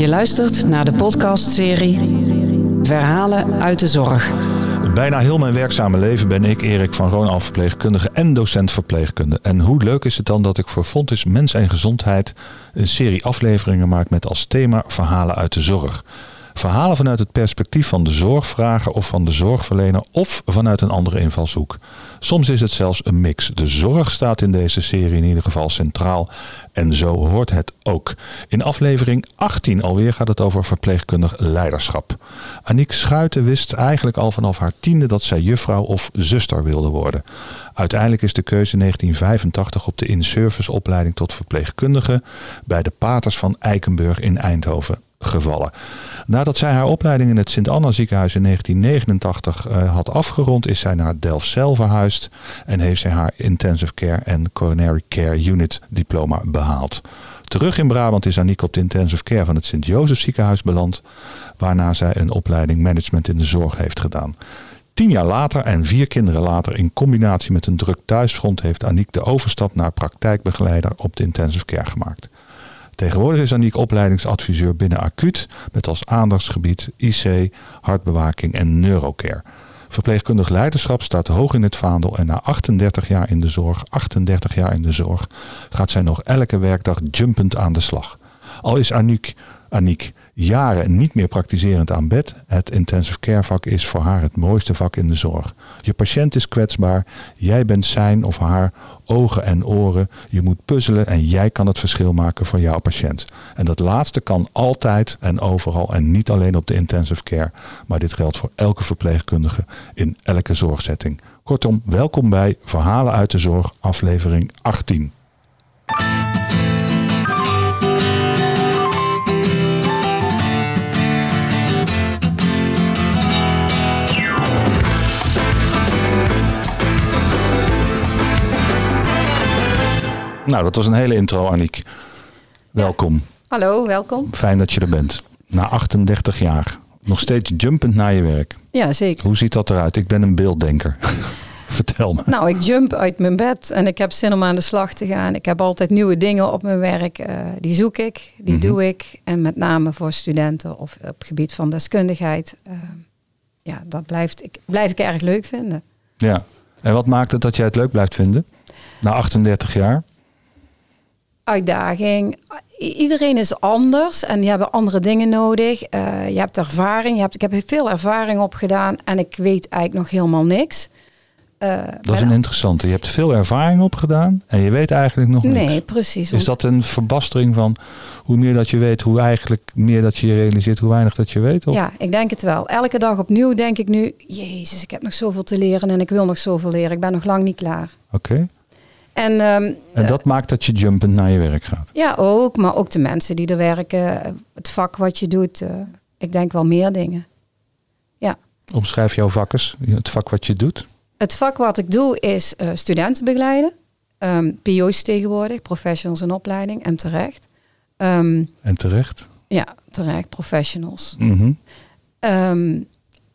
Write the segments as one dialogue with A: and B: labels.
A: Je luistert naar de podcastserie Verhalen uit de Zorg.
B: Bijna heel mijn werkzame leven ben ik, Erik van Roon, al verpleegkundige en docent verpleegkunde. En hoe leuk is het dan dat ik voor Fontis Mens en Gezondheid een serie afleveringen maak met als thema Verhalen uit de Zorg. Verhalen vanuit het perspectief van de zorgvrager of van de zorgverlener of vanuit een andere invalshoek. Soms is het zelfs een mix. De zorg staat in deze serie in ieder geval centraal en zo hoort het ook. In aflevering 18 alweer gaat het over verpleegkundig leiderschap. Aniek Schuiten wist eigenlijk al vanaf haar tiende dat zij juffrouw of zuster wilde worden. Uiteindelijk is de keuze in 1985 op de in-service opleiding tot verpleegkundige bij de Paters van Eikenburg in Eindhoven gevallen. Nadat zij haar opleiding in het Sint-Anna ziekenhuis in 1989 uh, had afgerond, is zij naar Delfzijl verhuisd en heeft zij haar Intensive Care en Coronary Care Unit diploma behaald. Terug in Brabant is Aniek op de Intensive Care van het Sint-Jozef ziekenhuis beland, waarna zij een opleiding Management in de Zorg heeft gedaan. Tien jaar later en vier kinderen later in combinatie met een druk thuisfront heeft Aniek de overstap naar praktijkbegeleider op de Intensive Care gemaakt. Tegenwoordig is Aniek opleidingsadviseur binnen acuut met als aandachtsgebied IC, hartbewaking en neurocare. Verpleegkundig leiderschap staat hoog in het vaandel en na 38 jaar in de zorg, 38 jaar in de zorg, gaat zij nog elke werkdag jumpend aan de slag. Al is Aniek, Aniek jaren niet meer praktiserend aan bed. Het intensive care vak is voor haar het mooiste vak in de zorg. Je patiënt is kwetsbaar. Jij bent zijn of haar ogen en oren. Je moet puzzelen en jij kan het verschil maken voor jouw patiënt. En dat laatste kan altijd en overal en niet alleen op de intensive care. Maar dit geldt voor elke verpleegkundige in elke zorgzetting. Kortom, welkom bij Verhalen uit de Zorg, aflevering 18. Nou, dat was een hele intro, Aniek. Welkom.
C: Hallo, welkom.
B: Fijn dat je er bent. Na 38 jaar. Nog steeds jumpend naar je werk.
C: Ja, zeker.
B: Hoe ziet dat eruit? Ik ben een beelddenker. Vertel me.
C: Nou, ik jump uit mijn bed en ik heb zin om aan de slag te gaan. Ik heb altijd nieuwe dingen op mijn werk. Uh, die zoek ik, die mm -hmm. doe ik. En met name voor studenten of op het gebied van deskundigheid. Uh, ja, dat blijft, ik, blijf ik erg leuk vinden.
B: Ja, en wat maakt het dat jij het leuk blijft vinden? Na 38 jaar?
C: Uitdaging. Iedereen is anders en die hebben andere dingen nodig. Uh, je hebt ervaring. Je hebt, ik heb veel ervaring opgedaan en ik weet eigenlijk nog helemaal niks.
B: Uh, dat is een interessante. Je hebt veel ervaring opgedaan en je weet eigenlijk nog niks.
C: Nee, precies.
B: Is dat een verbastering van hoe meer dat je weet, hoe eigenlijk meer dat je je realiseert, hoe weinig dat je weet? Of?
C: Ja, ik denk het wel. Elke dag opnieuw denk ik nu, jezus, ik heb nog zoveel te leren en ik wil nog zoveel leren. Ik ben nog lang niet klaar.
B: Oké. Okay.
C: En, um,
B: en dat maakt dat je jumpend naar je werk gaat?
C: Ja, ook. Maar ook de mensen die er werken. Het vak wat je doet. Uh, ik denk wel meer dingen. Ja.
B: Omschrijf jouw vak eens. Het vak wat je doet.
C: Het vak wat ik doe is uh, studenten begeleiden. Um, PO's tegenwoordig. Professionals in opleiding. En terecht. Um,
B: en terecht?
C: Ja, terecht. Professionals.
B: Mm -hmm.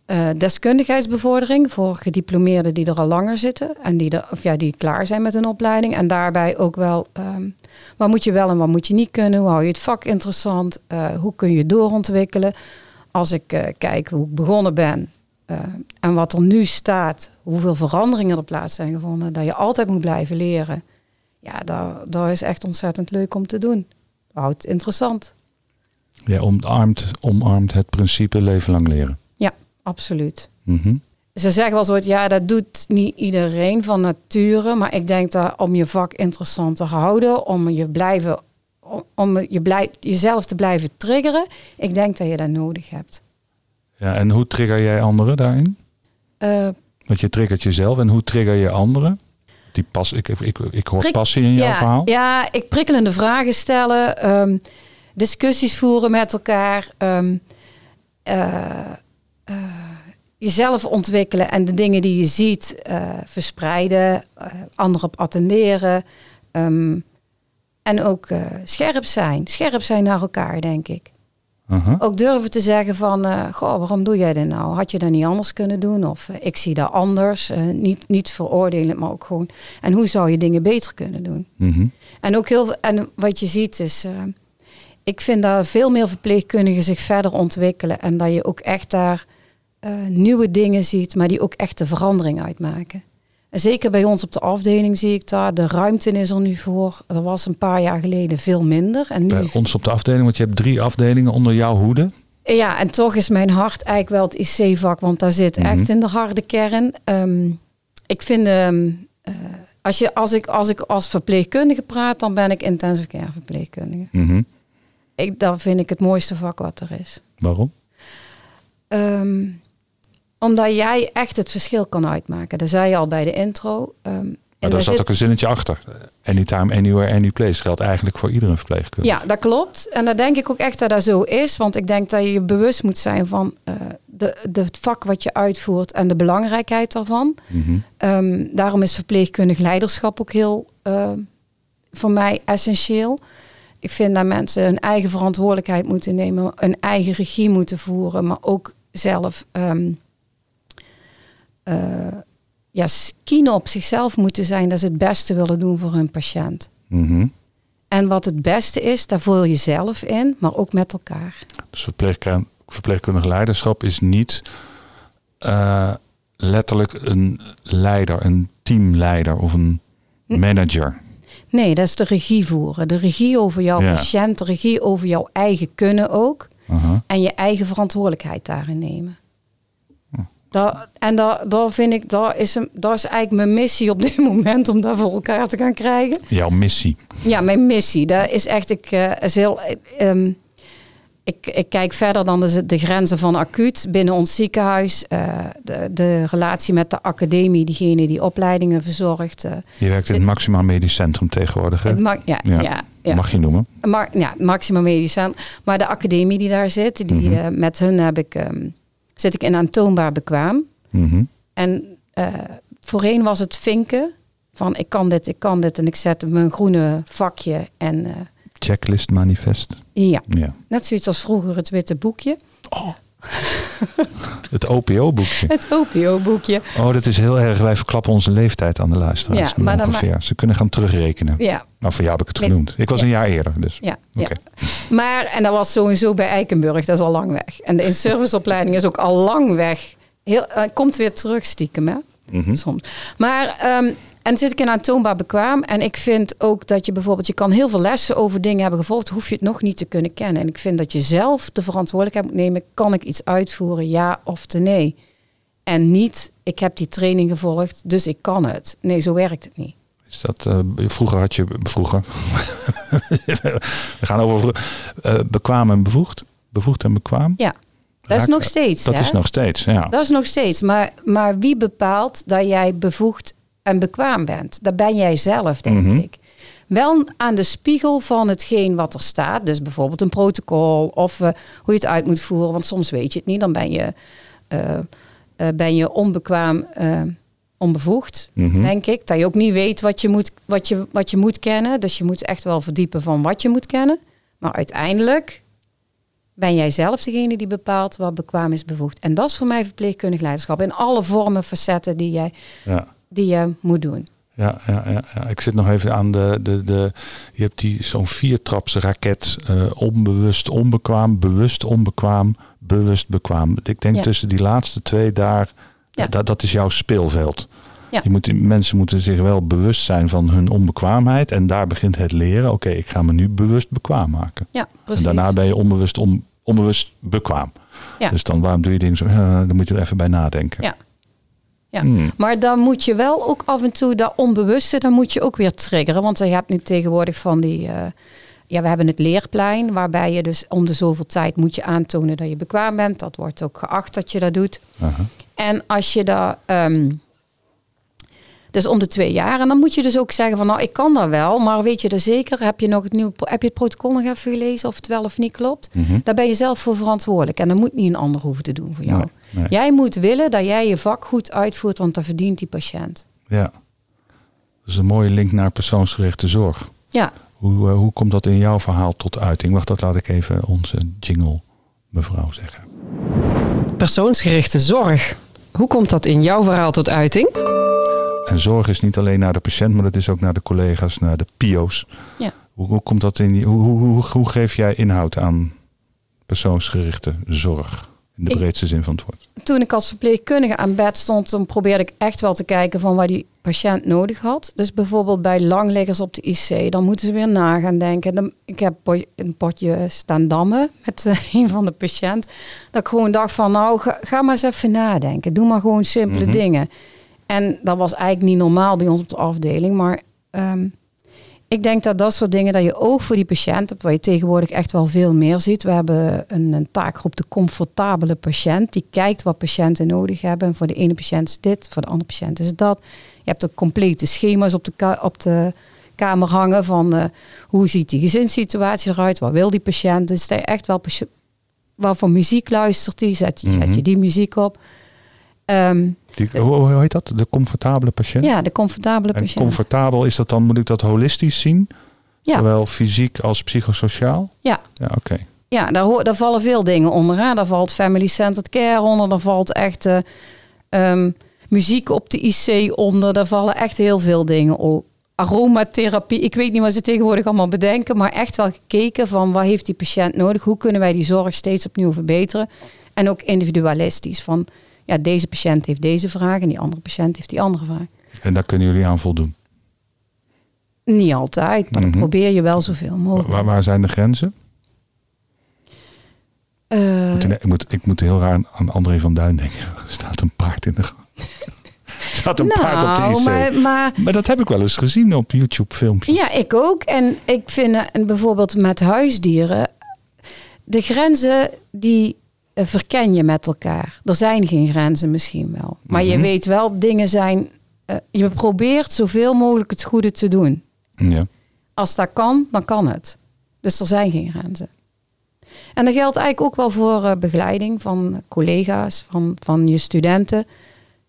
C: Uh, deskundigheidsbevordering voor gediplomeerden die er al langer zitten en die, of ja, die klaar zijn met een opleiding. En daarbij ook wel um, wat moet je wel en wat moet je niet kunnen. Hoe hou je het vak interessant? Uh, hoe kun je doorontwikkelen? Als ik uh, kijk hoe ik begonnen ben en wat er nu staat, hoeveel veranderingen er plaats zijn gevonden, dat je altijd moet blijven leren. Ja, dat, is echt ontzettend leuk om te doen. Houdt interessant.
B: Ja, omarmt, omarmt het principe leven lang leren.
C: Absoluut.
B: Mm -hmm.
C: Ze zeggen wel zo, ja, dat doet niet iedereen van nature. Maar ik denk dat om je vak interessant te houden, om je blijven, om je blij, jezelf te blijven triggeren, ik denk dat je dat nodig hebt.
B: Ja, en hoe trigger jij anderen daarin?
C: Uh,
B: Want je triggert jezelf en hoe trigger je anderen? Die pas, ik, ik, ik hoor passie in jouw
C: ja,
B: verhaal.
C: Ja, ik prikkelende vragen stellen, um, discussies voeren met elkaar. Um, uh, uh, jezelf ontwikkelen en de dingen die je ziet uh, verspreiden, uh, anderen op attenderen. Um, en ook scherp zijn. Scherp zijn naar elkaar, denk ik.
B: Uh -huh.
C: Ook durven te zeggen van, goh, waarom doe jij dit nou? Had je dat niet anders kunnen doen? Of ik zie dat anders. niet, niet veroordelen, maar ook gewoon. En hoe zou je dingen beter kunnen doen?
B: -hmm.
C: En ook heel en wat je ziet is ik vind dat veel meer verpleegkundigen zich verder ontwikkelen. En dat je ook echt daar eh, nieuwe dingen ziet, maar die ook echt de verandering uitmaken. En zeker bij ons op de afdeling zie ik daar, de ruimte is er nu voor. Er was een paar jaar geleden veel minder. En nu
B: Bij ons op de afdeling, want je hebt drie afdelingen onder jouw hoede.
C: Ja, en toch is mijn hart eigenlijk wel het IC-vak, want daar zit
B: Mhm.
C: echt in de harde kern. Ehm, ik vind, ehm, eh, als, je, als, ik, als ik als verpleegkundige praat, dan ben ik intensive care verpleegkundige.
B: Mhm.
C: Ik, dat vind ik het mooiste vak wat er is.
B: Waarom?
C: Ehm, omdat jij echt het verschil kan uitmaken. Dat zei je al bij de intro. En
B: Maar daar
C: daar
B: zat ook een zinnetje achter. Anytime, anywhere, any place. Geldt eigenlijk voor iedere verpleegkundige.
C: Ja, dat klopt. En dat denk ik ook echt dat dat zo is. Want ik denk dat je je bewust moet zijn van eh, de, de, het vak wat je uitvoert en de belangrijkheid daarvan.
B: Mhm.
C: Ehm, daarom is verpleegkundig leiderschap ook heel eh, voor mij essentieel. Ik vind dat mensen hun eigen verantwoordelijkheid moeten nemen, een eigen regie moeten voeren, maar ook zelf ehm eh, ja, op zichzelf moeten zijn dat ze het beste willen doen voor hun patiënt.
B: Mhm.
C: En wat het beste is, daar voel je zelf in, maar ook met elkaar.
B: Dus verpleegkundig, verpleegkundig leiderschap is niet eh, letterlijk een leider, een teamleider of een manager.
C: Nee, dat is de regie voeren. De regie over jouw
B: Ja.
C: patiënt, de regie over jouw eigen kunnen ook. En je eigen verantwoordelijkheid daarin nemen. Dat, en dat, dat vind ik, dat is, een, dat is eigenlijk mijn missie op dit moment om dat voor elkaar te gaan krijgen.
B: Jouw missie.
C: Ja, mijn missie. Dat is echt, ik, is heel, eh, ehm, ik, ik kijk verder dan de, de grenzen van acuut binnen ons ziekenhuis. eh, de, de relatie met de academie, diegene die opleidingen verzorgt. eh,
B: Je werkt in het Maxima Medisch Centrum tegenwoordig. Hè?
C: ja,
B: Ja.
C: ja. ja,
B: Mag je noemen.
C: Maar, ja, Maxima Medisch Centrum. Maar de academie die daar zit, die,
B: Mhm.
C: met hun heb ik, ehm, zit ik in aantoonbaar bekwaam.
B: Mhm.
C: En eh, voorheen was het vinken van ik kan dit, ik kan dit. En ik zette mijn groene vakje. En eh,
B: Checklist manifest.
C: ja,
B: Ja.
C: net zoiets als vroeger het witte boekje.
B: Het OPO-boekje.
C: Het OPO-boekje.
B: Oh, dat is heel erg. Wij verklappen onze leeftijd aan de luisteraars.
C: Ja, maar dan.
B: Ze kunnen gaan terugrekenen.
C: Ja,
B: Nou, voor jou heb ik het genoemd. Ik was
C: Ja.
B: een jaar eerder. Dus.
C: ja,
B: Oké.
C: ja. Maar, en dat was sowieso bij Eikenburg, dat is al lang weg. En de in-serviceopleiding is ook al lang weg. Heel, eh, komt weer terug stiekem, hè?
B: Mhm.
C: soms. Maar ehm, en zit ik in aantoonbaar bekwaam. En ik vind ook dat je bijvoorbeeld, je kan heel veel lessen over dingen hebben gevolgd, hoef je het nog niet te kunnen kennen. En ik vind dat je zelf de verantwoordelijkheid moet nemen. Kan ik iets uitvoeren, ja of te nee? En niet, ik heb die training gevolgd, dus ik kan het. Nee, zo werkt het niet.
B: Is dat, eh, vroeger had je, vroeger, we gaan over eh, bekwaam en bevoegd. Bevoegd en bekwaam.
C: Ja, dat is nog steeds.
B: Dat
C: hè?
B: is nog steeds, ja.
C: Dat is nog steeds. Maar, maar wie bepaalt dat jij bevoegd en bekwaam bent? Dat ben jij zelf, denk
B: Mhm.
C: ik. Wel aan de spiegel van hetgeen wat er staat. Dus bijvoorbeeld een protocol of eh, hoe je het uit moet voeren. Want soms weet je het niet. Dan ben je, eh, eh, ben je onbekwaam, onbevoegd,
B: Mhm.
C: denk ik. Dat je ook niet weet wat je, moet, wat, je, wat je moet kennen. Dus je moet echt wel verdiepen van wat je moet kennen. Maar uiteindelijk ben jij zelf degene die bepaalt wat bekwaam is bevoegd. En dat is voor mij verpleegkundig leiderschap. In alle vormen, facetten die jij,
B: ja.
C: Die je moet doen.
B: Ja, ja, ja, ik zit nog even aan de. de, de je hebt die zo'n viertraps raket. eh, onbewust onbekwaam, bewust onbekwaam, bewust bekwaam. Ik denk
C: Ja.
B: tussen die laatste twee daar.
C: Ja.
B: Dat, dat is jouw speelveld.
C: Ja.
B: Je moet, mensen moeten zich wel bewust zijn van hun onbekwaamheid. En daar begint het leren. Oké, ik ga me nu bewust bekwaam maken.
C: Ja,
B: En
C: precies.
B: daarna ben je onbewust, on, onbewust bekwaam.
C: Ja.
B: Dus dan waarom doe je dingen zo? dan moet je er even bij nadenken.
C: Ja. Ja.
B: Hmm.
C: Maar dan moet je wel ook af en toe dat onbewuste, dan moet je ook weer triggeren. Want je hebt nu tegenwoordig van die. eh, ja, we hebben het leerplein, waarbij je dus om de zoveel tijd moet je aantonen dat je bekwaam bent. Dat wordt ook geacht dat je dat doet. En als je dat. ehm, dus om de twee jaar. En dan moet je dus ook zeggen van nou, ik kan dat wel. Maar weet je er zeker? Heb je nog het nieuwe heb je het protocol nog even gelezen of het wel of niet klopt?
B: Mhm.
C: Daar ben je zelf voor verantwoordelijk. En dat moet niet een ander hoeven te doen voor jou.
B: Nee, nee.
C: Jij moet willen dat jij je vak goed uitvoert, want dat verdient die patiënt.
B: Ja. Dat is een mooie link naar persoonsgerichte zorg.
C: Ja,
B: Hoe, eh, hoe komt dat in jouw verhaal tot uiting? Wacht, dat laat ik even onze jingle mevrouw zeggen.
A: Persoonsgerichte zorg. Hoe komt dat in jouw verhaal tot uiting?
B: En zorg is niet alleen naar de patiënt, maar dat is ook naar de collega's, naar de PIO's.
C: ja.
B: Hoe, hoe komt dat in? Hoe, hoe, hoe, hoe geef jij inhoud aan persoonsgerichte zorg in de
C: Ik-
B: breedste zin van het woord?
C: Toen ik als verpleegkundige aan bed stond, dan probeerde ik echt wel te kijken van wat die patiënt nodig had. Dus bijvoorbeeld bij langliggers op de IC, dan moeten ze weer na gaan denken. Dan, ik heb een potje staan dammen met eh, een van de patiënt. Dat ik gewoon dacht van, nou, ga, ga maar eens even nadenken. Doe maar gewoon simpele
B: Mhm.
C: dingen. En dat was eigenlijk niet normaal bij ons op de afdeling. Maar ehm, ik denk dat dat soort dingen, dat je oog voor die patiënt hebt, waar je tegenwoordig echt wel veel meer ziet. We hebben een, een taakgroep, de comfortabele patiënt. Die kijkt wat patiënten nodig hebben. En voor de ene patiënt is dit, voor de andere patiënt is dat. Je hebt ook complete schema's op de, op de kamer hangen van eh, hoe ziet die gezinssituatie eruit, wat wil die patiënt. Dus dat je echt wel wat voor muziek luistert die, zet je, zet
B: Mhm.
C: je die muziek op. Ehm,
B: Die, hoe, hoe heet dat? De comfortabele patiënt?
C: ja, de comfortabele
B: en
C: patiënt.
B: comfortabel, is dat dan, moet ik dat holistisch zien?
C: Ja.
B: Zowel fysiek als psychosociaal?
C: Ja.
B: Ja, oké.
C: Ja, daar, hoor, daar vallen veel dingen onder. Hè. Daar valt family centered care onder. Daar valt echt eh, ehm, muziek op de IC onder. Daar vallen echt heel veel dingen op. Aromatherapie. Ik weet niet wat ze tegenwoordig allemaal bedenken. Maar echt wel gekeken van wat heeft die patiënt nodig? Hoe kunnen wij die zorg steeds opnieuw verbeteren? En ook individualistisch. Van ja, deze patiënt heeft deze vraag. En die andere patiënt heeft die andere vraag.
B: En daar kunnen jullie aan voldoen.
C: Niet altijd. Maar
B: Mhm.
C: dan probeer je wel zoveel mogelijk.
B: Waar, waar zijn de grenzen?
C: Eh,
B: Moet- ik, moet, ik moet heel raar aan- André van Duin denken. Er staat een paard in de gang. Er staat een paard op de
C: nou,
B: IC.
C: maar, maar
B: Maar dat heb ik wel eens gezien op YouTube filmpjes.
C: Ja, ik ook. En ik vind eh, en bijvoorbeeld met huisdieren, de grenzen die verken je met elkaar. Er zijn geen grenzen misschien wel. Maar je
B: Mhm.
C: weet wel, dingen zijn, eh, je probeert zoveel mogelijk het goede te doen.
B: Ja.
C: Als dat kan, dan kan het. Dus er zijn geen grenzen. En dat geldt eigenlijk ook wel voor eh, begeleiding van collega's, van, van je studenten.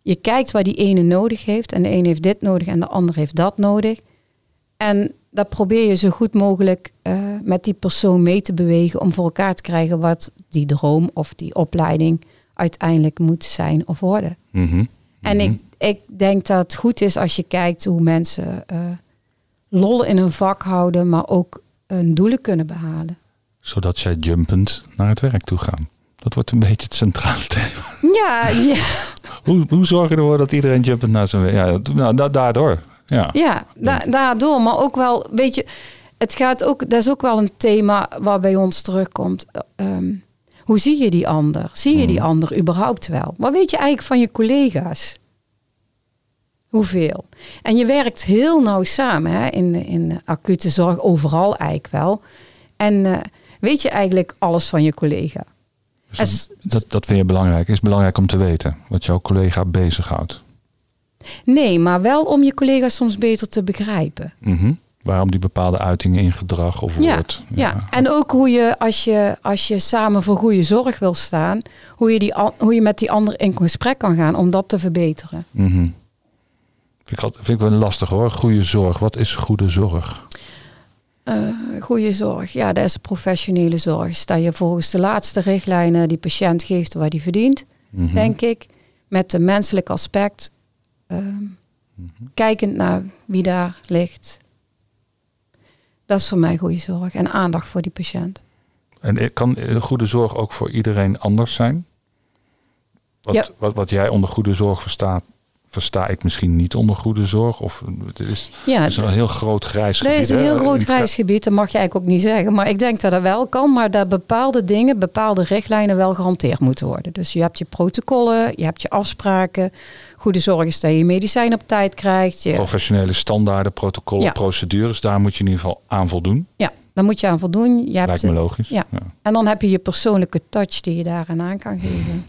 C: Je kijkt wat die ene nodig heeft. En de ene heeft dit nodig en de ander heeft dat nodig. En dat probeer je zo goed mogelijk eh, met die persoon mee te bewegen om voor elkaar te krijgen wat die droom of die opleiding uiteindelijk moet zijn of worden.
B: Mhm.
C: En ik, ik denk dat het goed is als je kijkt hoe mensen eh lol in een vak houden, maar ook hun doelen kunnen behalen.
B: Zodat zij jumpend naar het werk toe gaan. Dat wordt een beetje het centrale thema.
C: Ja, ja,
B: Hoe, hoe zorg je ervoor dat iedereen jumpend naar zijn werk... Ja, nou, da- daardoor. Ja.
C: ja da- daardoor. Maar ook wel, weet je, het gaat ook, dat is ook wel een thema waar bij ons terugkomt. Ehm, hoe zie je die ander? Zie je die
B: Mhm.
C: ander überhaupt wel? Wat weet je eigenlijk van je collega's? Hoeveel? En je werkt heel nauw samen hè? In, in acute zorg, overal eigenlijk wel. En eh, weet je eigenlijk alles van je collega?
B: Dus dat, dat vind je belangrijk. Is belangrijk om te weten wat jouw collega bezighoudt.
C: Nee, maar wel om je collega's soms beter te begrijpen.
B: Mhm. Waarom die bepaalde uitingen in gedrag of
C: Ja,
B: woord.
C: Ja, en ook hoe je als, je, als je samen voor goede zorg wil staan, hoe je, die, hoe je met die ander in gesprek kan gaan om dat te verbeteren.
B: Mhm. Vind ik, altijd- vind ik wel lastig hoor. Goede zorg. Wat is goede zorg?
C: Eh, goede zorg, ja, dat is professionele zorg. Sta je volgens de laatste richtlijnen die patiënt geeft wat hij verdient,
B: Mhm.
C: denk ik, met een menselijk aspect, ehm,
B: Mhm.
C: kijkend naar wie daar ligt. Dat is voor mij goede zorg en aandacht voor die patiënt.
B: En kan eh, goede zorg ook voor iedereen anders zijn? Wat,
C: Ja.
B: wat, wat jij onder goede zorg verstaat, versta ik misschien niet onder goede zorg. Of het is,
C: Ja,
B: het is een heel groot grijs gebied.
C: is een
B: hè?
C: heel groot grijs gebied, dat mag je eigenlijk ook niet zeggen. Maar ik denk dat dat wel kan, maar dat bepaalde dingen, bepaalde richtlijnen wel gehanteerd moeten worden. Dus je hebt je protocollen, je hebt je afspraken. Goede zorg is dat je medicijn op tijd krijgt. Je,
B: Professionele standaarden, protocollen,
C: Ja.
B: procedures, daar moet je in ieder geval aan voldoen.
C: ja, daar moet je aan voldoen. Je hebt
B: Lijkt me logisch.
C: ja. En dan heb je je persoonlijke touch die je daaraan aan kan geven.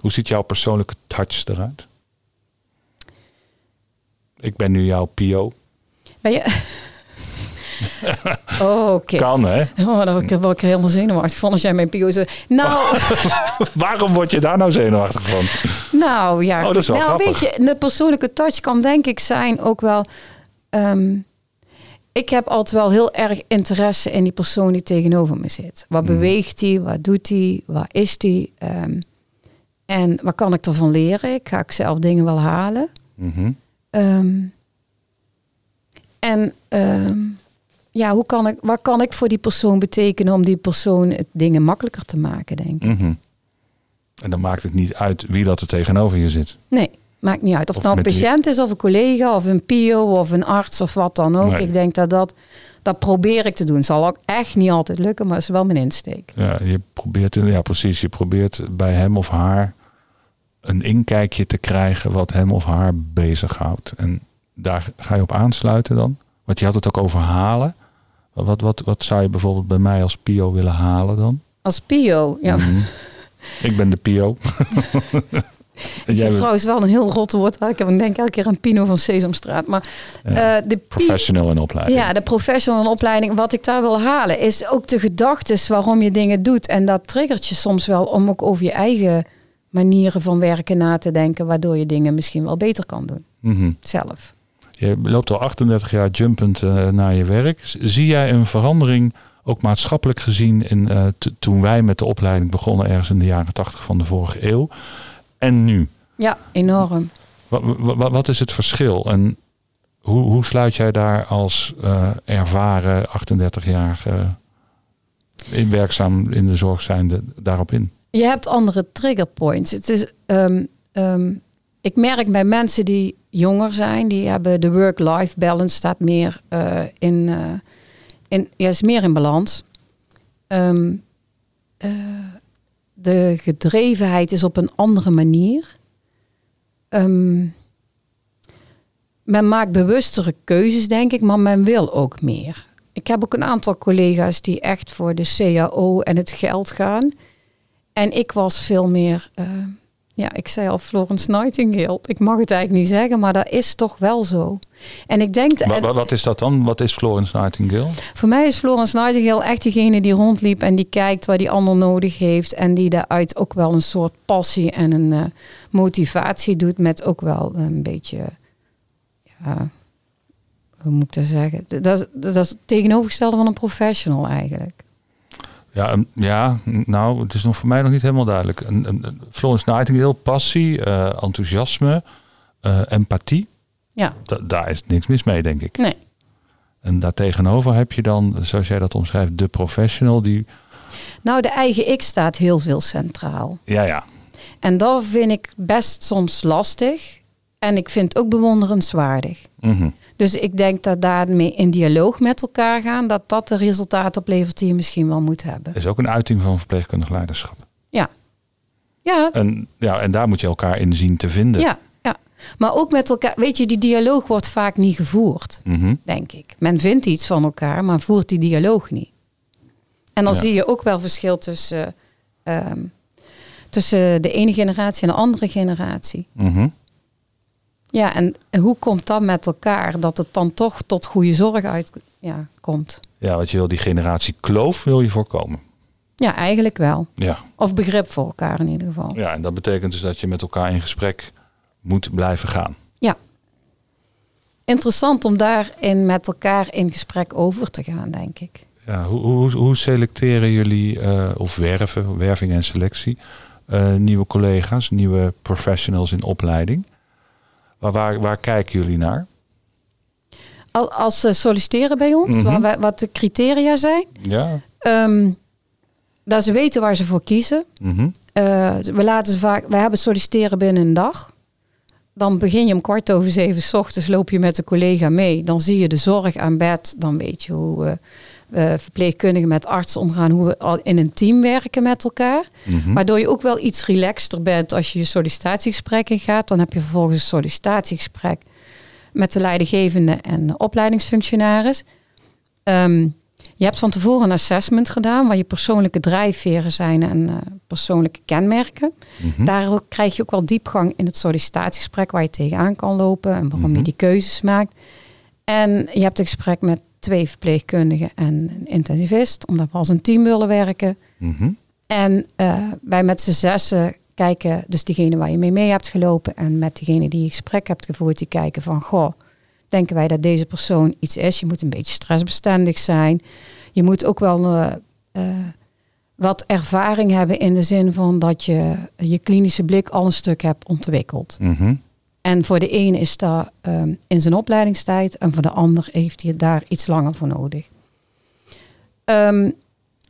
B: Hoe ziet jouw persoonlijke touch eruit? Ik ben nu jouw PO.
C: Ben je... Oh, Oké.
B: Kan hè?
C: Oh, daar word ik, word ik er helemaal zenuwachtig van als jij mijn PO zegt. Nou,
B: Waarom word je daar nou zenuwachtig van?
C: Nou ja,
B: Oh, dat is wel
C: nou,
B: grappig.
C: weet je, de persoonlijke touch kan denk ik zijn ook wel. ehm, ik heb altijd wel heel erg interesse in die persoon die tegenover me zit. Wat
B: Mhm.
C: beweegt hij? Wat doet hij? Wat is hij? Ehm, en wat kan ik ervan leren? Ik ga ik zelf dingen wel halen.
B: Mhm.
C: Ehm, en ehm, ja, hoe kan ik, wat kan ik voor die persoon betekenen om die persoon het dingen makkelijker te maken, denk ik.
B: Mhm. En dan maakt het niet uit wie dat er tegenover je zit.
C: Nee, maakt niet uit. Of, het nou een patiënt is, of een collega, of een PIO, of een arts, of wat dan ook.
B: Nee.
C: Ik denk dat dat, dat probeer ik te doen. Zal ook echt niet altijd lukken, maar is wel mijn insteek.
B: Ja, je probeert, ja, precies. Je probeert bij hem of haar een inkijkje te krijgen wat hem of haar bezighoudt. En daar ga je op aansluiten dan. Want je had het ook over halen. Wat, wat, wat zou je bijvoorbeeld bij mij als PIO willen halen dan?
C: Als PIO, ja.
B: Mhm. Ik ben de PIO.
C: Ik vind trouwens wel een heel rot woord. Ik denk elke keer aan Pino van Sesamstraat. Maar
B: Ja,
C: eh, de
B: professional in opleiding.
C: Ja, de professional in opleiding. Wat ik daar wil halen is ook de gedachtes waarom je dingen doet. En dat triggert je soms wel om ook over je eigen manieren van werken na te denken. Waardoor je dingen misschien wel beter kan doen.
B: Mhm.
C: Zelf.
B: Je loopt al 38 jaar jumpend eh, naar je werk. Zie jij een verandering, ook maatschappelijk gezien, in, eh, toen wij met de opleiding begonnen, ergens in de jaren 80 van de vorige eeuw? En nu?
C: Ja, enorm.
B: Wat, wat, wat is het verschil? En hoe, hoe sluit jij daar als eh, ervaren 38-jarige in werkzaam in de zorg zijnde daarop in?
C: Je hebt andere trigger points. Het is, ehm, ehm, ik merk bij mensen die jonger zijn, die hebben de work-life balance staat meer eh, in, eh, in, ja, is meer in balans. Ehm, eh, de gedrevenheid is op een andere manier. Men maakt bewustere keuzes, denk ik, maar men wil ook meer. Ik heb ook een aantal collega's die echt voor de CAO en het geld gaan. En ik was veel meer, eh, ja, ik zei al Florence Nightingale. Ik mag het eigenlijk niet zeggen, maar dat is toch wel zo. En ik denk,
B: Wat,
C: en
B: wat, wat is dat dan? Wat is Florence Nightingale?
C: voor mij is Florence Nightingale echt degene die rondliep en die kijkt wat die ander nodig heeft. En die daaruit ook wel een soort passie en een eh, motivatie doet met ook wel een beetje, ja, hoe moet ik dat zeggen? Dat, dat is het tegenovergestelde van een professional eigenlijk.
B: Ja, een- ja, nou, het is nog voor mij nog niet helemaal duidelijk. Een, een, Florence Nightingale, passie, eh, enthousiasme, eh, empathie.
C: Ja,
B: Da- daar is niks mis mee, denk ik.
C: nee.
B: En daartegenover heb je dan, zoals jij dat omschrijft, de professional die...
C: Nou, de eigen ik staat heel veel centraal.
B: Ja, ja.
C: En dat vind ik best soms lastig. En ik vind het ook bewonderenswaardig.
B: Mhm.
C: Dus ik denk dat daarmee in dialoog met elkaar gaan, dat dat de resultaten oplevert die je misschien wel moet hebben.
B: Is ook een uiting van verpleegkundig leiderschap.
C: Ja. Ja,
B: En, ja, en daar moet je elkaar in zien te vinden.
C: ja, ja. Maar ook met elkaar, weet je, die dialoog wordt vaak niet gevoerd,
B: Mhm.
C: denk ik. Men vindt iets van elkaar, maar voert die dialoog niet. En dan
B: Ja.
C: zie je ook wel verschil tussen, ehm, tussen de ene generatie en de andere generatie.
B: Mhm.
C: Ja, en hoe komt dat met elkaar? Dat het dan toch tot goede zorg uit ja, komt.
B: Ja, wat je wil, die generatie kloof wil je voorkomen.
C: Ja, eigenlijk wel.
B: Ja.
C: Of begrip voor elkaar in ieder geval.
B: ja, en dat betekent dus dat je met elkaar in gesprek moet blijven gaan.
C: Ja. Interessant om daarin met elkaar in gesprek over te gaan, denk ik.
B: Ja, hoe, hoe, hoe selecteren jullie, eh, of werven, werving en selectie, eh, nieuwe collega's, nieuwe professionals in opleiding? Waar, waar, waar kijken jullie naar?
C: Al- Als ze solliciteren bij ons,
B: Mhm.
C: wij- wat de criteria zijn,
B: Ja.
C: ehm, dat ze weten waar ze voor kiezen.
B: Mhm.
C: Eh, we laten ze vaak, we hebben solliciteren binnen een dag. Dan begin je om kwart over zeven 's ochtends, loop je met een collega mee. Dan zie je de zorg aan bed. Dan weet je hoe eh, eh, verpleegkundigen met artsen omgaan, hoe we al in een team werken met elkaar.
B: Mhm.
C: Waardoor je ook wel iets relaxter bent als je je sollicitatiegesprek ingaat. Dan heb je vervolgens een sollicitatiegesprek met de leidinggevende en de opleidingsfunctionaris. Ehm, je hebt van tevoren een assessment gedaan waar je persoonlijke drijfveren zijn en eh, persoonlijke kenmerken.
B: Mhm.
C: Daar krijg je ook wel diepgang in het sollicitatiegesprek waar je tegenaan kan lopen en waarom
B: Mhm.
C: je die keuzes maakt. En je hebt een gesprek met twee verpleegkundigen en een intensivist, omdat we als een team willen werken.
B: Mhm.
C: En eh, wij met z'n zessen kijken, dus diegene waar je mee mee hebt gelopen en met diegene die je gesprek hebt gevoerd, die kijken van, goh, denken wij dat deze persoon iets is? Je moet een beetje stressbestendig zijn. Je moet ook wel eh, eh, wat ervaring hebben in de zin van dat je je klinische blik al een stuk hebt ontwikkeld.
B: Mhm.
C: En voor de ene is dat ehm, in zijn opleidingstijd en voor de ander heeft hij daar iets langer voor nodig. Ehm,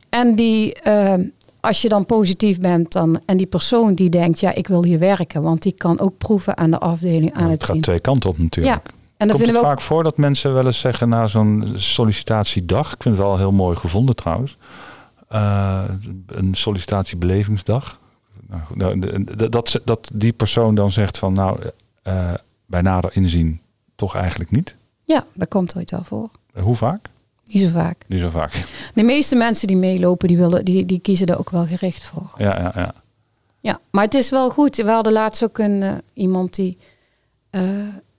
C: en die, ehm, als je dan positief bent dan, en die persoon die denkt, ja, ik wil hier werken, want die kan ook proeven aan de afdeling, aan
B: het
C: het
B: gaat twee kanten op natuurlijk.
C: Ja, en dan
B: Komt
C: vinden
B: het
C: we ook,
B: vaak voor dat mensen wel eens zeggen na zo'n sollicitatiedag, ik vind het wel heel mooi gevonden trouwens, eh, een sollicitatiebelevingsdag. Nou, nou, dat, dat die persoon dan zegt van nou, eh, bij nader inzien toch eigenlijk niet.
C: ja, dat komt ooit wel voor.
B: Eh, Hoe vaak?
C: Niet zo vaak.
B: Niet zo vaak.
C: De meeste mensen die meelopen, die, willen, die, die kiezen er ook wel gericht voor.
B: Ja, ja, ja.
C: Ja, maar het is wel goed. We hadden laatst ook een, eh, iemand die,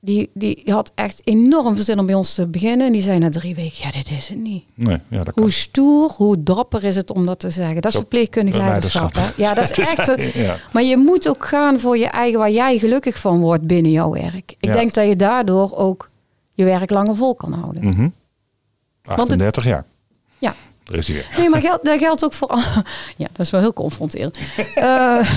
C: die, die had echt enorm veel zin om bij ons te beginnen. En die zei na drie weken, ja, dit is het niet.
B: Nee, ja, dat kan.
C: Hoe stoer, hoe dapper is het om dat te zeggen. Dat is verpleegkundig leiderschap.
B: leiderschap.
C: Hè? Ja, dat is echt...
B: Ja.
C: Maar je moet ook gaan voor je eigen, waar jij gelukkig van wordt binnen jouw werk. Ik
B: Ja.
C: denk dat je daardoor ook je werk langer vol kan houden.
B: Mhm.
C: het-
B: 38 jaar.
C: Ja.
B: Er is hij weer.
C: Nee, maar geld, dat geldt ook voor... Ja, dat is wel heel confronterend. Eh,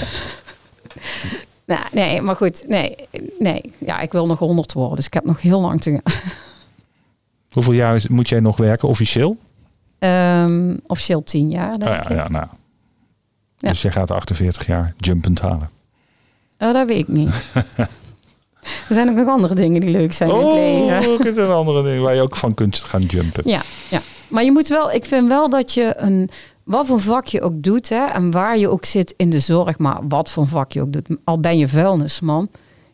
C: nou, nee, maar goed. Nee, nee. Ja, ik wil nog 100 worden, dus ik heb nog heel lang te gaan.
B: Hoeveel jaar moet jij nog werken officieel?
C: Ehm, officieel 10 jaar, denk
B: Ah,
C: ik.
B: ja, ja, nou.
C: Ja.
B: Dus jij gaat 48 jaar jumpend halen.
C: Oh, dat weet ik niet. er zijn ook nog andere dingen die leuk zijn in het leven.
B: Oh, het een andere ding waar je ook van kunt gaan jumpen.
C: Ja, ja. Maar je moet wel, ik vind wel dat je een, wat voor vak je ook doet, hè, en waar je ook zit in de zorg, maar wat voor vak je ook doet, al ben je vuilnisman,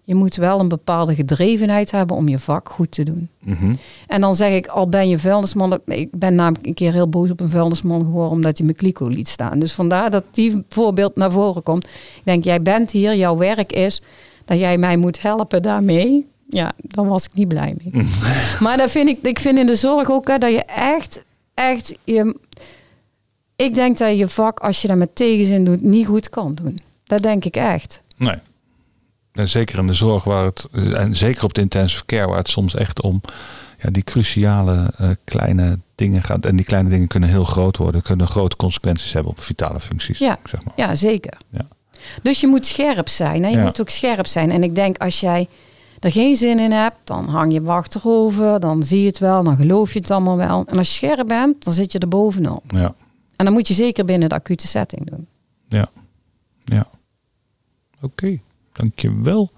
C: je moet wel een bepaalde gedrevenheid hebben om je vak goed te doen.
B: Mhm.
C: En dan zeg ik, al ben je vuilnisman, ik ben namelijk een keer heel boos op een vuilnisman geworden omdat hij mijn kliko liet staan. Dus vandaar dat die voorbeeld naar voren komt. Ik denk, jij bent hier, jouw werk is dat jij mij moet helpen daarmee. Ja, dan was ik niet blij mee. Maar dat vind ik, ik vind in de zorg ook hè, dat je echt, echt, je, ik denk dat je vak, als je dat met tegenzin doet, niet goed kan doen. Dat denk ik echt.
B: Nee. En zeker in de zorg waar het, en zeker op de intensive care, waar het soms echt om ja, die cruciale eh, kleine dingen gaat. En die kleine dingen kunnen heel groot worden, kunnen grote consequenties hebben op vitale functies.
C: Ja.
B: Zeg maar.
C: Ja, zeker.
B: Ja.
C: Dus je moet scherp zijn. Hè? Je
B: Ja.
C: moet ook scherp zijn. En ik denk als jij er geen zin in hebt, dan hang je achterover, dan zie je het wel, dan geloof je het allemaal wel. En als je scherp bent, dan zit je er bovenop.
B: Ja,
C: En dan moet je zeker binnen de acute setting doen.
B: ja, ja. Oké, dankjewel.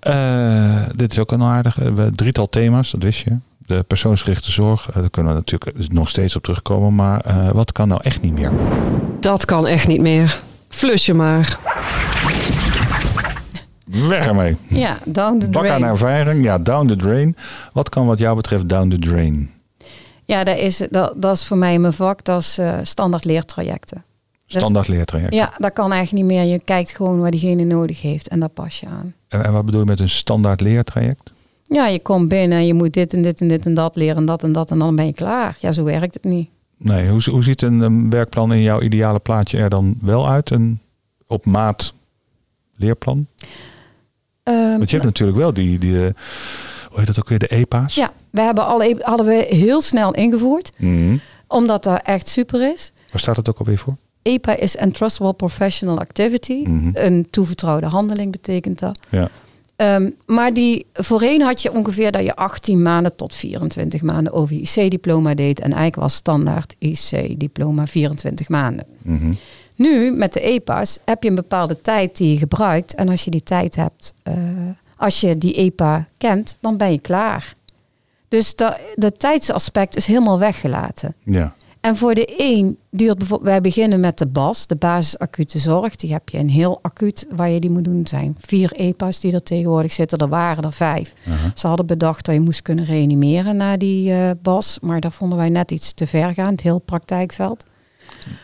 B: Eh dit is ook een aardige. We hebben drietal thema's, dat wist je. De persoonsgerichte zorg, eh, daar kunnen we natuurlijk nog steeds op terugkomen. Maar eh, wat kan nou echt niet meer?
A: Dat kan echt niet meer. Flus je maar.
B: Weg ermee.
C: Ja, down the
B: Bak aan
C: drain.
B: ervaring, ja, down the drain. Wat kan wat jou betreft down the drain?
C: Ja, dat is, dat, dat is voor mij mijn vak, dat is eh, standaard leertrajecten.
B: Standaard leertraject.
C: Ja, dat kan eigenlijk niet meer. Je kijkt gewoon waar diegene nodig heeft en daar pas je aan.
B: En, en wat bedoel je met een standaard leertraject?
C: Ja, je komt binnen en je moet dit en dit en dit en dat leren en dat en dat en dan ben je klaar. Ja, zo werkt het niet.
B: Nee, hoe, hoe ziet een, een werkplan in jouw ideale plaatje er dan wel uit? Een op maat leerplan?
C: Ehm,
B: Want je hebt natuurlijk wel die, die eh, hoe heet dat ook weer, de EPA's?
C: Ja, we hebben alle, hadden we heel snel ingevoerd,
B: Mhm.
C: omdat dat echt super is.
B: Waar staat het ook alweer voor?
C: EPA is Entrustable Professional Activity.
B: Mhm.
C: Een toevertrouwde handeling betekent dat.
B: Ja.
C: Ehm, maar die, voorheen had je ongeveer dat je 18 maanden tot 24 maanden over IC-diploma deed. En eigenlijk was standaard IC-diploma 24 maanden.
B: Mhm.
C: Nu, met de EPA's, heb je een bepaalde tijd die je gebruikt. En als je die tijd hebt, eh, als je die EPA kent, dan ben je klaar. Dus dat de tijdsaspect is helemaal weggelaten.
B: ja.
C: En voor de een duurt bijvoorbeeld, wij beginnen met de BAS, de basis acute zorg. Die heb je in heel acuut waar je die moet doen. Er zijn vier EPA's die er tegenwoordig zitten. Er waren er vijf. Ze hadden bedacht dat je moest kunnen reanimeren na die eh, BAS. Maar dat vonden wij net iets te ver gaan, het heel praktijkveld.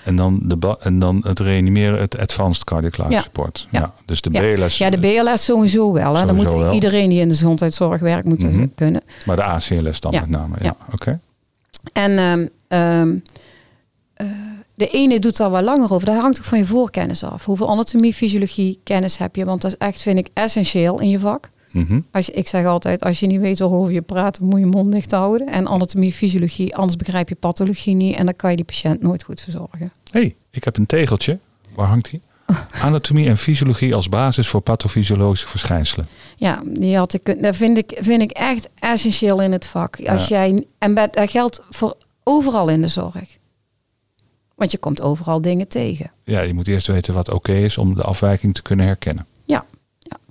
B: En, dan de en dan het reanimeren, het Advanced Cardiac Life
C: Ja.
B: Support. Ja.
C: Ja.
B: Dus de. BLS,
C: Ja, de BLS sowieso wel. Hè.
B: Sowieso
C: moet
B: wel.
C: iedereen die in de gezondheidszorg werkt, moet dat
B: Mhm.
C: kunnen.
B: maar de ACLS dan met name. Ja.
C: Ja.
B: Oké.
C: En ehm, ehm, eh, de ene doet daar wel langer over. Dat hangt ook van je voorkennis af. Hoeveel anatomie, fysiologie kennis heb je? Want dat is echt, vind ik, essentieel in je vak.
B: Mhm.
C: Als je, ik zeg altijd, als je niet weet waarover je praat, moet je mond dicht houden. En anatomie, fysiologie, anders begrijp je pathologie niet. En dan kan je die patiënt nooit goed verzorgen.
B: hey, ik heb een tegeltje. Waar hangt die? Anatomie en fysiologie als basis voor pathofysiologische verschijnselen.
C: Ja, die had ik, dat vind ik, vind ik echt essentieel in het vak. Als
B: Ja.
C: jij, en dat geldt voor overal in de zorg. Want je komt overal dingen tegen.
B: Ja, je moet eerst weten wat oké is om de afwijking te kunnen herkennen.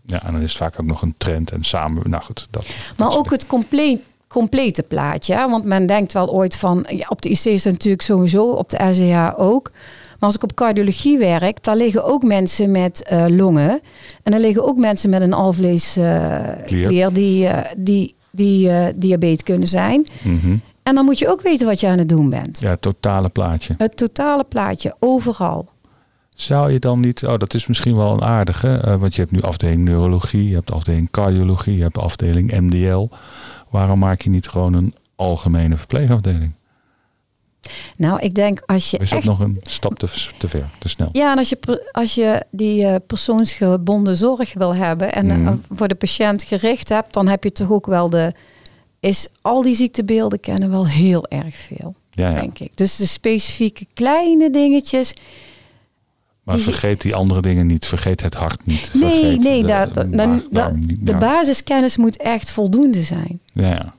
C: Ja.
B: en dan is het vaak ook nog een trend en samen. Nou goed, dat.
C: Maar ook het compleet, complete plaatje. Hè? Want men denkt wel ooit van, ja, op de IC is het natuurlijk sowieso, op de RCH ook. Maar als ik op cardiologie werk, daar liggen ook mensen met uh, longen. En er liggen ook mensen met een alvleesklier uh, die, uh, die, die diabetes kunnen zijn.
B: Mm -hmm.
C: En dan moet je ook weten wat je aan het doen bent.
B: Ja, het totale plaatje.
C: Het totale plaatje, overal.
B: Zou je dan niet, oh dat is misschien wel een aardige, uh, want je hebt nu afdeling neurologie, je hebt de afdeling cardiologie, je hebt de afdeling MDL. Waarom maak je niet gewoon een algemene verpleegafdeling?
C: Nou, ik denk als je.
B: Is dat
C: echt...
B: nog een stap te, te ver, te snel?
C: Ja, en als je, als je die uh, persoonsgebonden zorg wil hebben en mm. uh, voor de patiënt gericht hebt, dan heb je toch ook wel de. Is al die ziektebeelden kennen wel heel erg veel,
B: ja, ja.
C: denk ik. Dus de specifieke kleine dingetjes.
B: Maar vergeet die andere dingen niet. Vergeet het hart niet.
C: Nee,
B: vergeet
C: nee,
B: de,
C: dat, dat, dan, dat,
B: niet,
C: de
B: ja.
C: basiskennis moet echt voldoende zijn.
B: Ja, ja.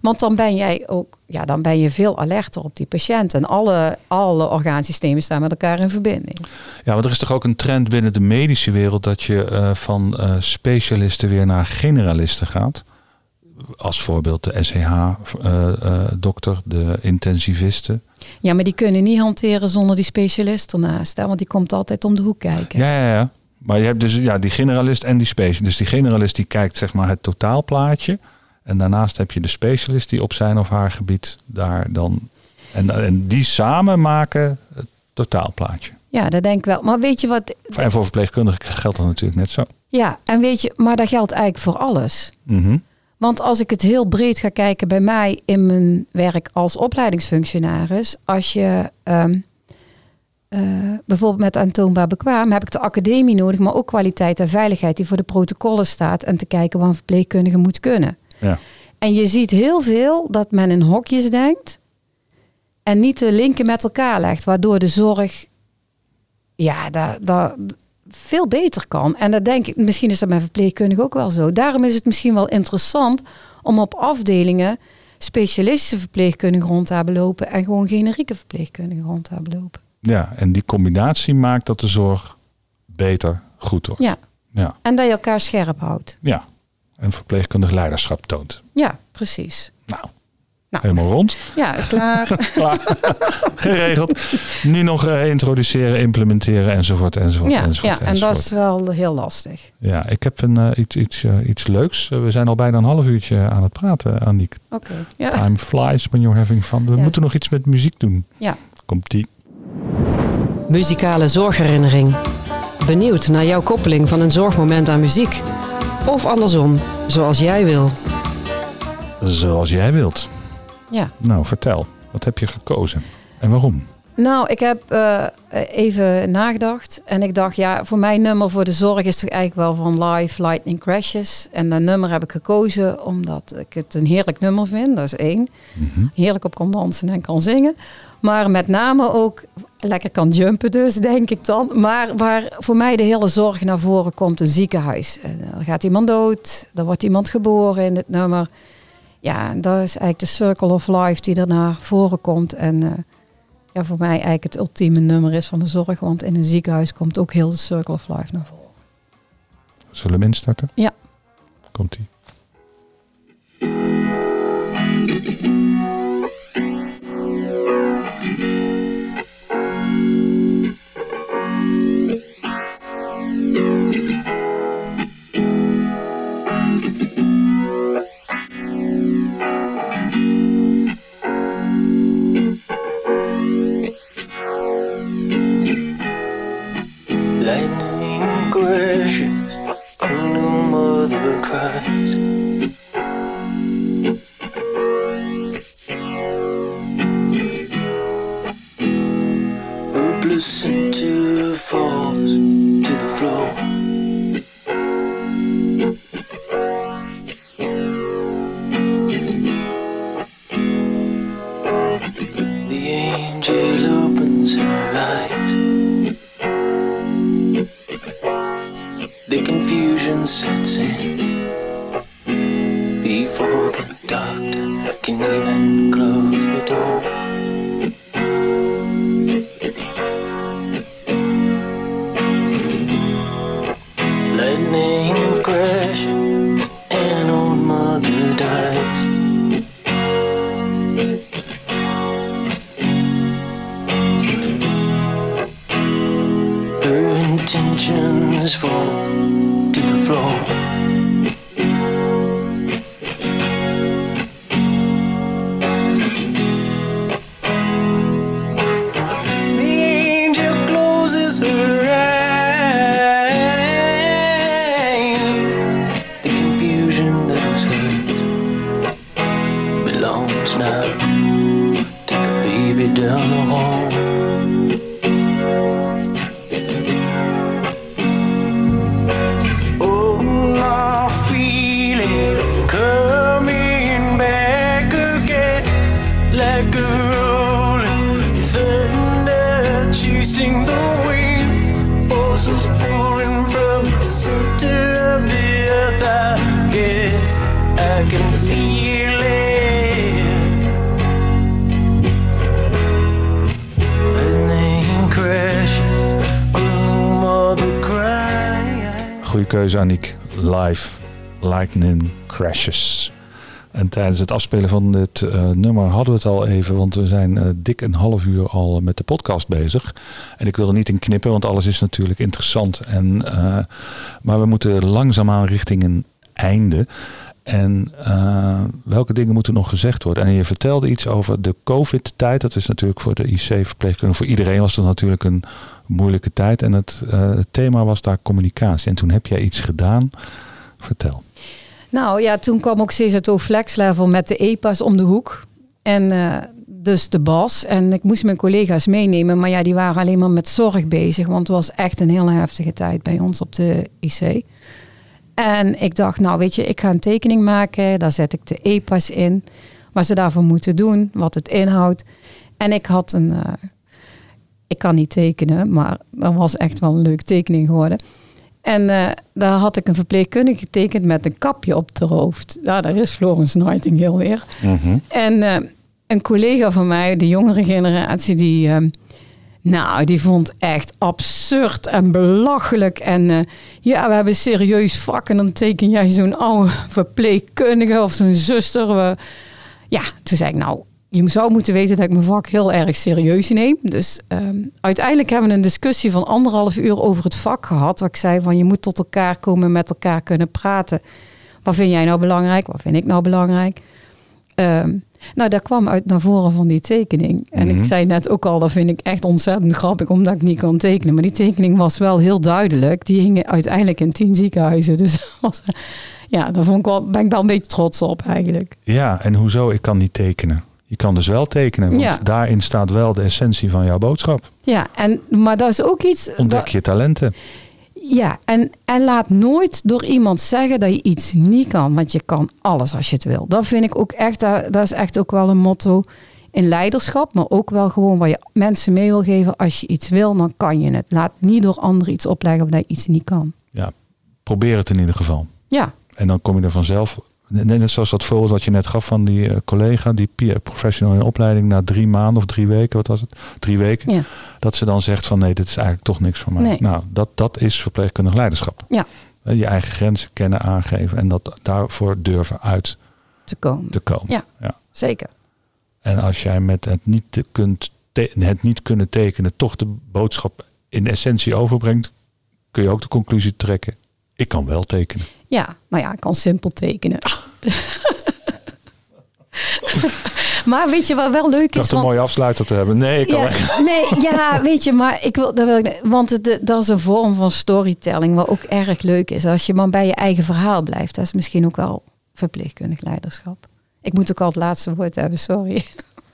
C: Want dan ben jij ook, ja, dan ben je veel alerter op die patiënt. En alle, alle orgaansystemen staan met elkaar in verbinding.
B: Ja, want er is toch ook een trend binnen de medische wereld dat je uh, van uh, specialisten weer naar generalisten gaat. Als voorbeeld de SCH-dokter, uh, de intensivisten.
C: Ja, maar die kunnen niet hanteren zonder die specialist ernaast. Hè? Want die komt altijd om de hoek kijken.
B: Ja, ja, ja. Maar je hebt dus ja, die generalist en die specialist. Dus die generalist die kijkt zeg maar het totaalplaatje. En daarnaast heb je de specialist die op zijn of haar gebied daar dan. En, en die samen maken het totaalplaatje.
C: Ja, dat denk ik wel. Maar weet je wat.
B: En voor verpleegkundigen geldt dat natuurlijk net zo.
C: Ja, en weet je, maar dat geldt eigenlijk voor alles.
B: Mm -hmm.
C: Want als ik het heel breed ga kijken bij mij in mijn werk als opleidingsfunctionaris, als je um, uh, bijvoorbeeld met aantoonbaar bekwaam, heb ik de academie nodig, maar ook kwaliteit en veiligheid die voor de protocollen staat en te kijken wat een verpleegkundige moet kunnen.
B: Ja.
C: En je ziet heel veel dat men in hokjes denkt en niet de linken met elkaar legt, waardoor de zorg ja, daar, daar veel beter kan. En dat denk ik, misschien is dat bij verpleegkundigen ook wel zo. Daarom is het misschien wel interessant om op afdelingen specialistische verpleegkundigen rond te hebben lopen en gewoon generieke verpleegkundigen rond te hebben lopen.
B: Ja, en die combinatie maakt dat de zorg beter goed wordt.
C: Ja.
B: ja.
C: En dat je elkaar scherp houdt.
B: Ja. En verpleegkundig leiderschap toont.
C: Ja, precies.
B: Nou, nou. helemaal rond.
C: Ja, klaar.
B: klaar. Geregeld. Nu nog uh, introduceren, implementeren enzovoort enzovoort.
C: Ja,
B: enzovoort,
C: ja en dat is wel heel lastig.
B: Ja, ik heb een, uh, iets, iets, uh, iets leuks. we zijn al bijna een half uurtje aan het praten, Aniek.
C: Oké. Okay, ja.
B: Time flies when you're having fun. We
C: Ja.
B: moeten nog iets met muziek doen.
C: Ja.
B: Komt die.
A: Muzikale zorgherinnering. Benieuwd naar jouw koppeling van een zorgmoment aan muziek? Of andersom, zoals jij wil.
B: Zoals jij wilt.
C: Ja.
B: Nou, vertel. Wat heb je gekozen? En waarom?
C: Nou, ik heb uh, even nagedacht. En ik dacht, ja, voor mijn nummer voor de zorg is toch eigenlijk wel van Live Lightning Crashes. En dat nummer heb ik gekozen omdat ik het een heerlijk nummer vind. Dat is één.
B: Mm -hmm.
C: Heerlijk op kan dansen en kan zingen. Maar met name ook lekker kan jumpen dus, denk ik dan. Maar waar voor mij de hele zorg naar voren komt, een ziekenhuis. Er gaat iemand dood, er wordt iemand geboren in het nummer. Ja, dat is eigenlijk de circle of life die er naar voren komt. En uh, ja, voor mij eigenlijk het ultieme nummer is van de zorg. Want in een ziekenhuis komt ook heel de circle of life naar voren.
B: Zullen we instarten?
C: Ja.
B: Komt-ie.
D: Sets in
B: keuze, Aniek. Live Lightning Crashes. En tijdens het afspelen van dit eh, nummer hadden we het al even, want we zijn eh, dik een half uur al met de podcast bezig. En ik wil er niet in knippen, want alles is natuurlijk interessant. En, eh, maar we moeten langzaamaan richting een einde. En welke dingen moeten nog gezegd worden? En je vertelde iets over de COVID-tijd. Dat is natuurlijk voor de IC-verpleegkundige, voor iedereen was dat natuurlijk een moeilijke tijd. En het, eh, het thema was daar communicatie. En toen heb jij iets gedaan. Vertel.
C: Nou ja, toen kwam ook CZO Flex Level met de EPA's om de hoek. En eh, dus de bas. En ik moest mijn collega's meenemen. Maar ja, die waren alleen maar met zorg bezig. Want het was echt een hele heftige tijd bij ons op de IC. En ik dacht, nou weet je, ik ga een tekening maken. Daar zet ik de EPA's in. Wat ze daarvoor moeten doen. Wat het inhoudt. En ik had een... eh, ik kan niet tekenen, maar dat was echt wel een leuke tekening geworden. En eh, daar had ik een verpleegkundige getekend met een kapje op de hoofd. Ja, daar is Florence Nightingale weer. En eh, een collega van mij, de jongere generatie, die, eh, nou, die vond echt absurd en belachelijk. En eh, ja, we hebben serieus vak en dan teken jij zo'n oude verpleegkundige of zo'n zuster. We- ja, toen zei ik nou, je zou moeten weten dat ik mijn vak heel erg serieus neem. Dus ehm, uiteindelijk hebben we een discussie van anderhalf uur over het vak gehad. Waar ik zei van je moet tot elkaar komen, met elkaar kunnen praten. Wat vind jij nou belangrijk? Wat vind ik nou belangrijk? Ehm, nou, daar kwam uit naar voren van die tekening. En
B: Mhm.
C: ik zei net ook al, dat vind ik echt ontzettend grappig, omdat ik niet kan tekenen. Maar die tekening was wel heel duidelijk. Die hingen uiteindelijk in tien ziekenhuizen. Dus ja, daar vond ik wel, ben ik wel een beetje trots op eigenlijk.
B: Ja, en hoezo? Ik kan niet tekenen. Je kan dus wel tekenen, want
C: Ja.
B: daarin staat wel de essentie van jouw boodschap.
C: Ja, en, maar dat is ook iets.
B: Ontdek je talenten.
C: Ja, en, en laat nooit door iemand zeggen dat je iets niet kan. Want je kan alles als je het wil. Dat vind ik ook echt, dat, dat is echt ook wel een motto in leiderschap. Maar ook wel gewoon waar je mensen mee wil geven. Als je iets wil, dan kan je het. Laat niet door anderen iets opleggen dat je iets niet kan.
B: Ja, probeer het in ieder geval.
C: Ja,
B: En dan kom je er vanzelf. Net zoals dat voorbeeld wat je net gaf van die eh, collega, die peer professional in opleiding, na drie maanden of drie weken, wat was het? Drie weken.
C: ja,
B: Dat ze dan zegt van nee, dit is eigenlijk toch niks voor mij.
C: Nee.
B: Nou, dat, dat is verpleegkundig leiderschap.
C: ja,
B: Eh, Je eigen grenzen kennen, aangeven en dat daarvoor durven uit
C: te komen.
B: te komen.
C: Ja.
B: Ja.
C: Zeker.
B: En als jij met het niet, te kunt het niet kunnen tekenen toch de boodschap in essentie overbrengt, kun je ook de conclusie trekken. Ik kan wel tekenen.
C: Ja, nou ja, ik kan simpel tekenen. maar weet je wat wel leuk
B: Ik
C: is?
B: dacht een
C: Want-
B: mooie afsluiter te hebben. Nee, ik kan
C: Ja, nee, ja, weet je, maar ik wil, dat wil ik, want het, dat is een vorm van storytelling wat ook erg leuk is. Als je maar bij je eigen verhaal blijft, dat is misschien ook wel verpleegkundig leiderschap. Ik moet ook al het laatste woord hebben, sorry.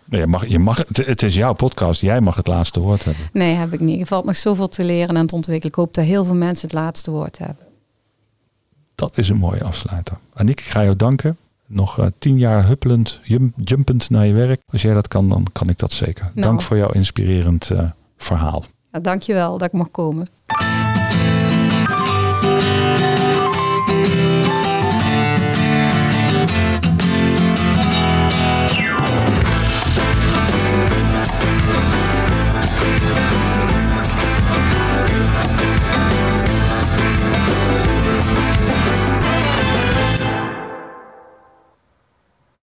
B: Nee, je mag, je mag, het, het is jouw podcast. Jij mag het laatste woord hebben.
C: Nee, heb ik niet. Er valt nog zoveel te leren en te ontwikkelen. Ik hoop dat heel veel mensen het laatste woord hebben.
B: Dat is een mooie afsluiter. Aniek, ik ga jou danken. Nog eh, tien jaar huppelend, jum- jumpend naar je werk. Als jij dat kan, dan kan ik dat zeker.
C: Nou.
B: Dank voor jouw inspirerend eh, verhaal.
C: Ja, dankjewel dat ik mag komen.